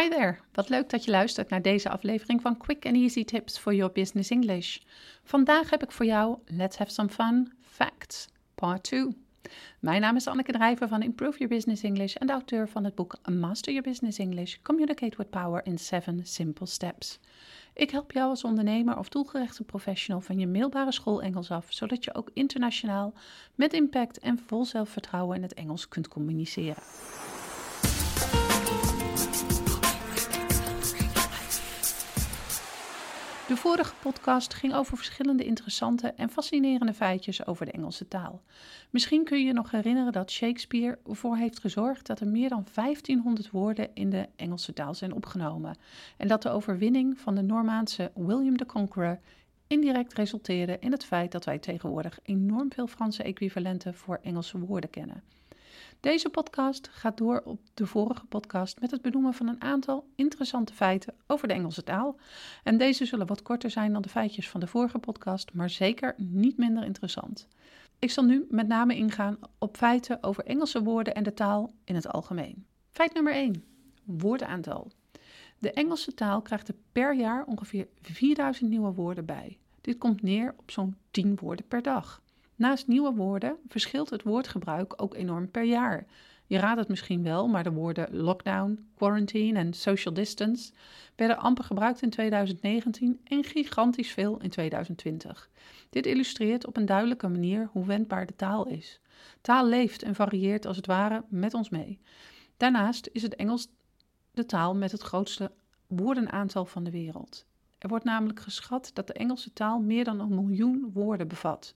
Hi there, wat leuk dat je luistert naar deze aflevering van Quick and Easy Tips for Your Business English. Vandaag heb ik voor jou Let's Have Some Fun Facts, Part 2. Mijn naam is Anneke Drijver van Improve Your Business English en de auteur van het boek Master Your Business English Communicate with Power in 7 Simple Steps. Ik help jou als ondernemer of doelgerichte professional van je middelbare school Engels af, zodat je ook internationaal met impact en vol zelfvertrouwen in het Engels kunt communiceren. De vorige podcast ging over verschillende interessante en fascinerende feitjes over de Engelse taal. Misschien kun je je nog herinneren dat Shakespeare ervoor heeft gezorgd dat er meer dan 1500 woorden in de Engelse taal zijn opgenomen en dat de overwinning van de Normaanse William the Conqueror indirect resulteerde in het feit dat wij tegenwoordig enorm veel Franse equivalenten voor Engelse woorden kennen. Deze podcast gaat door op de vorige podcast met het benoemen van een aantal interessante feiten over de Engelse taal. En deze zullen wat korter zijn dan de feitjes van de vorige podcast, maar zeker niet minder interessant. Ik zal nu met name ingaan op feiten over Engelse woorden en de taal in het algemeen. Feit nummer 1. Woordenaantal. De Engelse taal krijgt er per jaar ongeveer 4000 nieuwe woorden bij. Dit komt neer op zo'n 10 woorden per dag. Naast nieuwe woorden verschilt het woordgebruik ook enorm per jaar. Je raadt het misschien wel, maar de woorden lockdown, quarantine en social distance werden amper gebruikt in 2019 en gigantisch veel in 2020. Dit illustreert op een duidelijke manier hoe wendbaar de taal is. Taal leeft en varieert als het ware met ons mee. Daarnaast is het Engels de taal met het grootste woordenaantal van de wereld. Er wordt namelijk geschat dat de Engelse taal meer dan een miljoen woorden bevat.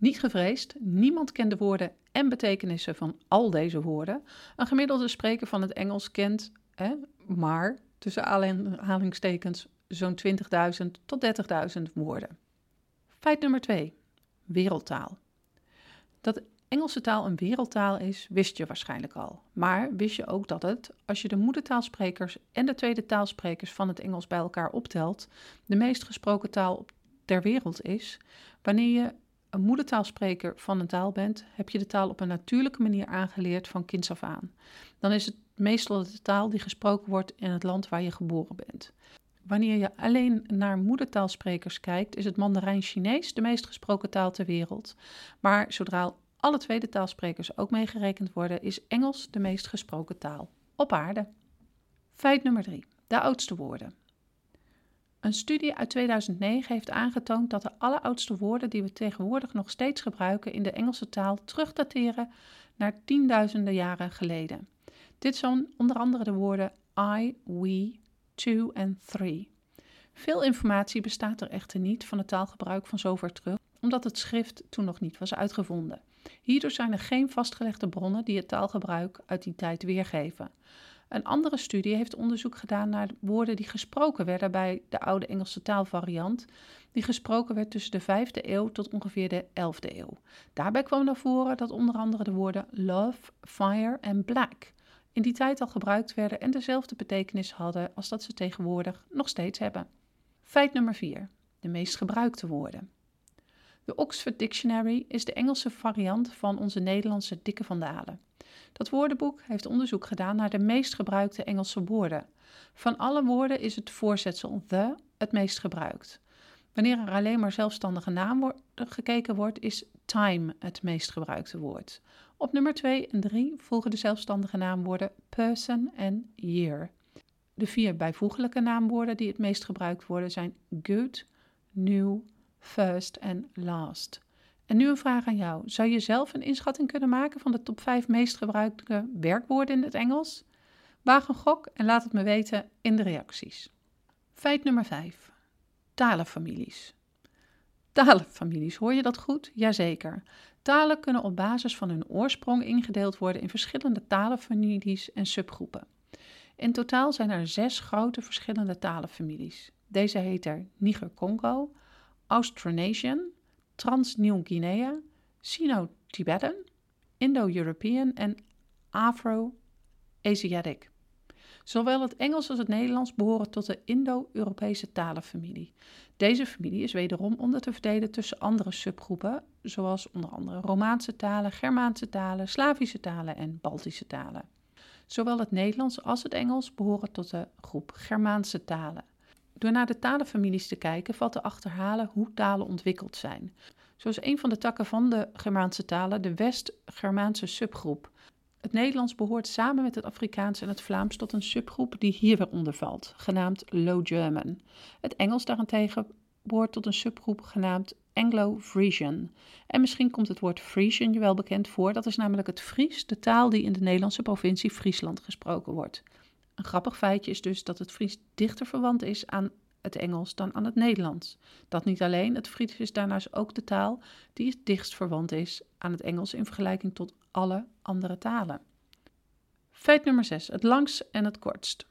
Niet gevreesd, niemand kent de woorden en betekenissen van al deze woorden. Een gemiddelde spreker van het Engels kent, hè, maar tussen aanhalingstekens, zo'n 20.000 tot 30.000 woorden. Feit nummer 2. Wereldtaal. Dat Engelse taal een wereldtaal is, wist je waarschijnlijk al. Maar wist je ook dat het, als je de moedertaalsprekers en de tweede taalsprekers van het Engels bij elkaar optelt, de meest gesproken taal ter wereld is, wanneer je een moedertaalspreker van een taal bent, heb je de taal op een natuurlijke manier aangeleerd van kinds af aan. Dan is het meestal de taal die gesproken wordt in het land waar je geboren bent. Wanneer je alleen naar moedertaalsprekers kijkt, is het Mandarijn-Chinees de meest gesproken taal ter wereld. Maar zodra alle tweede taalsprekers ook meegerekend worden, is Engels de meest gesproken taal op aarde. Feit nummer 3. De oudste woorden. Een studie uit 2009 heeft aangetoond dat de alleroudste woorden die we tegenwoordig nog steeds gebruiken in de Engelse taal terugdateren naar tienduizenden jaren geleden. Dit zijn onder andere de woorden I, we, two en three. Veel informatie bestaat er echter niet van het taalgebruik van zover terug, omdat het schrift toen nog niet was uitgevonden. Hierdoor zijn er geen vastgelegde bronnen die het taalgebruik uit die tijd weergeven. Een andere studie heeft onderzoek gedaan naar woorden die gesproken werden bij de oude Engelse taalvariant, die gesproken werd tussen de 5e eeuw tot ongeveer de 11e eeuw. Daarbij kwam naar voren dat onder andere de woorden love, fire en black in die tijd al gebruikt werden en dezelfde betekenis hadden als dat ze tegenwoordig nog steeds hebben. Feit nummer 4. De meest gebruikte woorden. De Oxford Dictionary is de Engelse variant van onze Nederlandse Dikke van Dalen. Dat woordenboek heeft onderzoek gedaan naar de meest gebruikte Engelse woorden. Van alle woorden is het voorzetsel the het meest gebruikt. Wanneer er alleen maar zelfstandige naam gekeken wordt, is time het meest gebruikte woord. Op nummer 2 en 3 volgen de zelfstandige naamwoorden person en year. De vier bijvoeglijke naamwoorden die het meest gebruikt worden zijn good, new, first en last. En nu een vraag aan jou. Zou je zelf een inschatting kunnen maken van de top 5 meest gebruikte werkwoorden in het Engels? Waag een gok en laat het me weten in de reacties. Feit nummer 5. Talenfamilies. Talenfamilies, hoor je dat goed? Jazeker. Talen kunnen op basis van hun oorsprong ingedeeld worden in verschillende talenfamilies en subgroepen. In totaal zijn er zes grote verschillende talenfamilies. Deze heten Niger-Congo, Austronesian, Trans-Nieuw-Guinea, Sino-Tibetan, Indo-European en Afro-Asiatic. Zowel het Engels als het Nederlands behoren tot de Indo-Europese talenfamilie. Deze familie is wederom onder te verdelen tussen andere subgroepen, zoals onder andere Romaanse talen, Germaanse talen, Slavische talen en Baltische talen. Zowel het Nederlands als het Engels behoren tot de groep Germaanse talen. Door naar de talenfamilies te kijken valt te achterhalen hoe talen ontwikkeld zijn. Zo is een van de takken van de Germaanse talen de West-Germaanse subgroep. Het Nederlands behoort samen met het Afrikaans en het Vlaams tot een subgroep die hier weer onder valt, genaamd Low German. Het Engels daarentegen behoort tot een subgroep genaamd Anglo-Frisian. En misschien komt het woord Frisian je wel bekend voor. Dat is namelijk het Fries, de taal die in de Nederlandse provincie Friesland gesproken wordt. Een grappig feitje is dus dat het Fries dichter verwant is aan het Engels dan aan het Nederlands. Dat niet alleen, het Fries is daarnaast ook de taal die het dichtst verwant is aan het Engels in vergelijking tot alle andere talen. Feit nummer 6. Het langst en het kortst.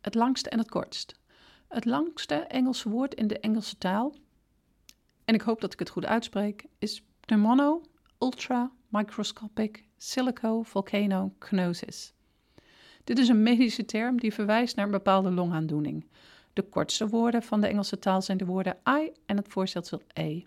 Het langste en het kortst. Het langste Engelse woord in de Engelse taal, en ik hoop dat ik het goed uitspreek, is pneumono ultra microscopic silico volcano knosis. Dit is een medische term die verwijst naar een bepaalde longaandoening. De kortste woorden van de Engelse taal zijn de woorden I en het voorzetsel E.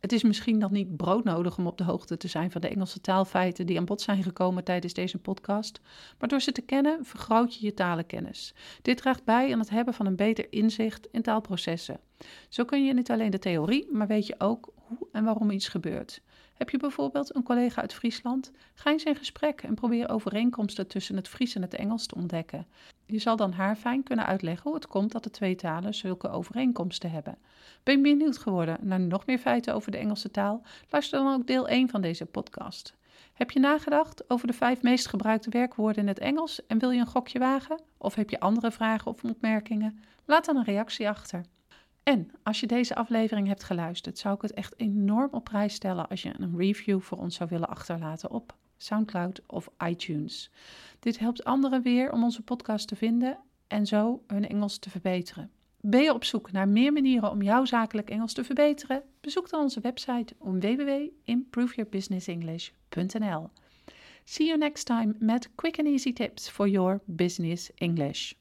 Het is misschien nog niet broodnodig om op de hoogte te zijn van de Engelse taalfeiten die aan bod zijn gekomen tijdens deze podcast, maar door ze te kennen vergroot je je talenkennis. Dit draagt bij aan het hebben van een beter inzicht in taalprocessen. Zo kun je niet alleen de theorie, maar weet je ook en waarom iets gebeurt. Heb je bijvoorbeeld een collega uit Friesland? Ga eens in gesprek en probeer overeenkomsten tussen het Fries en het Engels te ontdekken. Je zal dan haar fijn kunnen uitleggen hoe het komt dat de twee talen zulke overeenkomsten hebben. Ben je benieuwd geworden naar nog meer feiten over de Engelse taal? Luister dan ook deel 1 van deze podcast. Heb je nagedacht over de vijf meest gebruikte werkwoorden in het Engels en wil je een gokje wagen? Of heb je andere vragen of opmerkingen? Laat dan een reactie achter. En als je deze aflevering hebt geluisterd, zou ik het echt enorm op prijs stellen als je een review voor ons zou willen achterlaten op SoundCloud of iTunes. Dit helpt anderen weer om onze podcast te vinden en zo hun Engels te verbeteren. Ben je op zoek naar meer manieren om jouw zakelijk Engels te verbeteren? Bezoek dan onze website op www.improveyourbusinessenglish.nl. See you next time met quick and easy tips for your business English.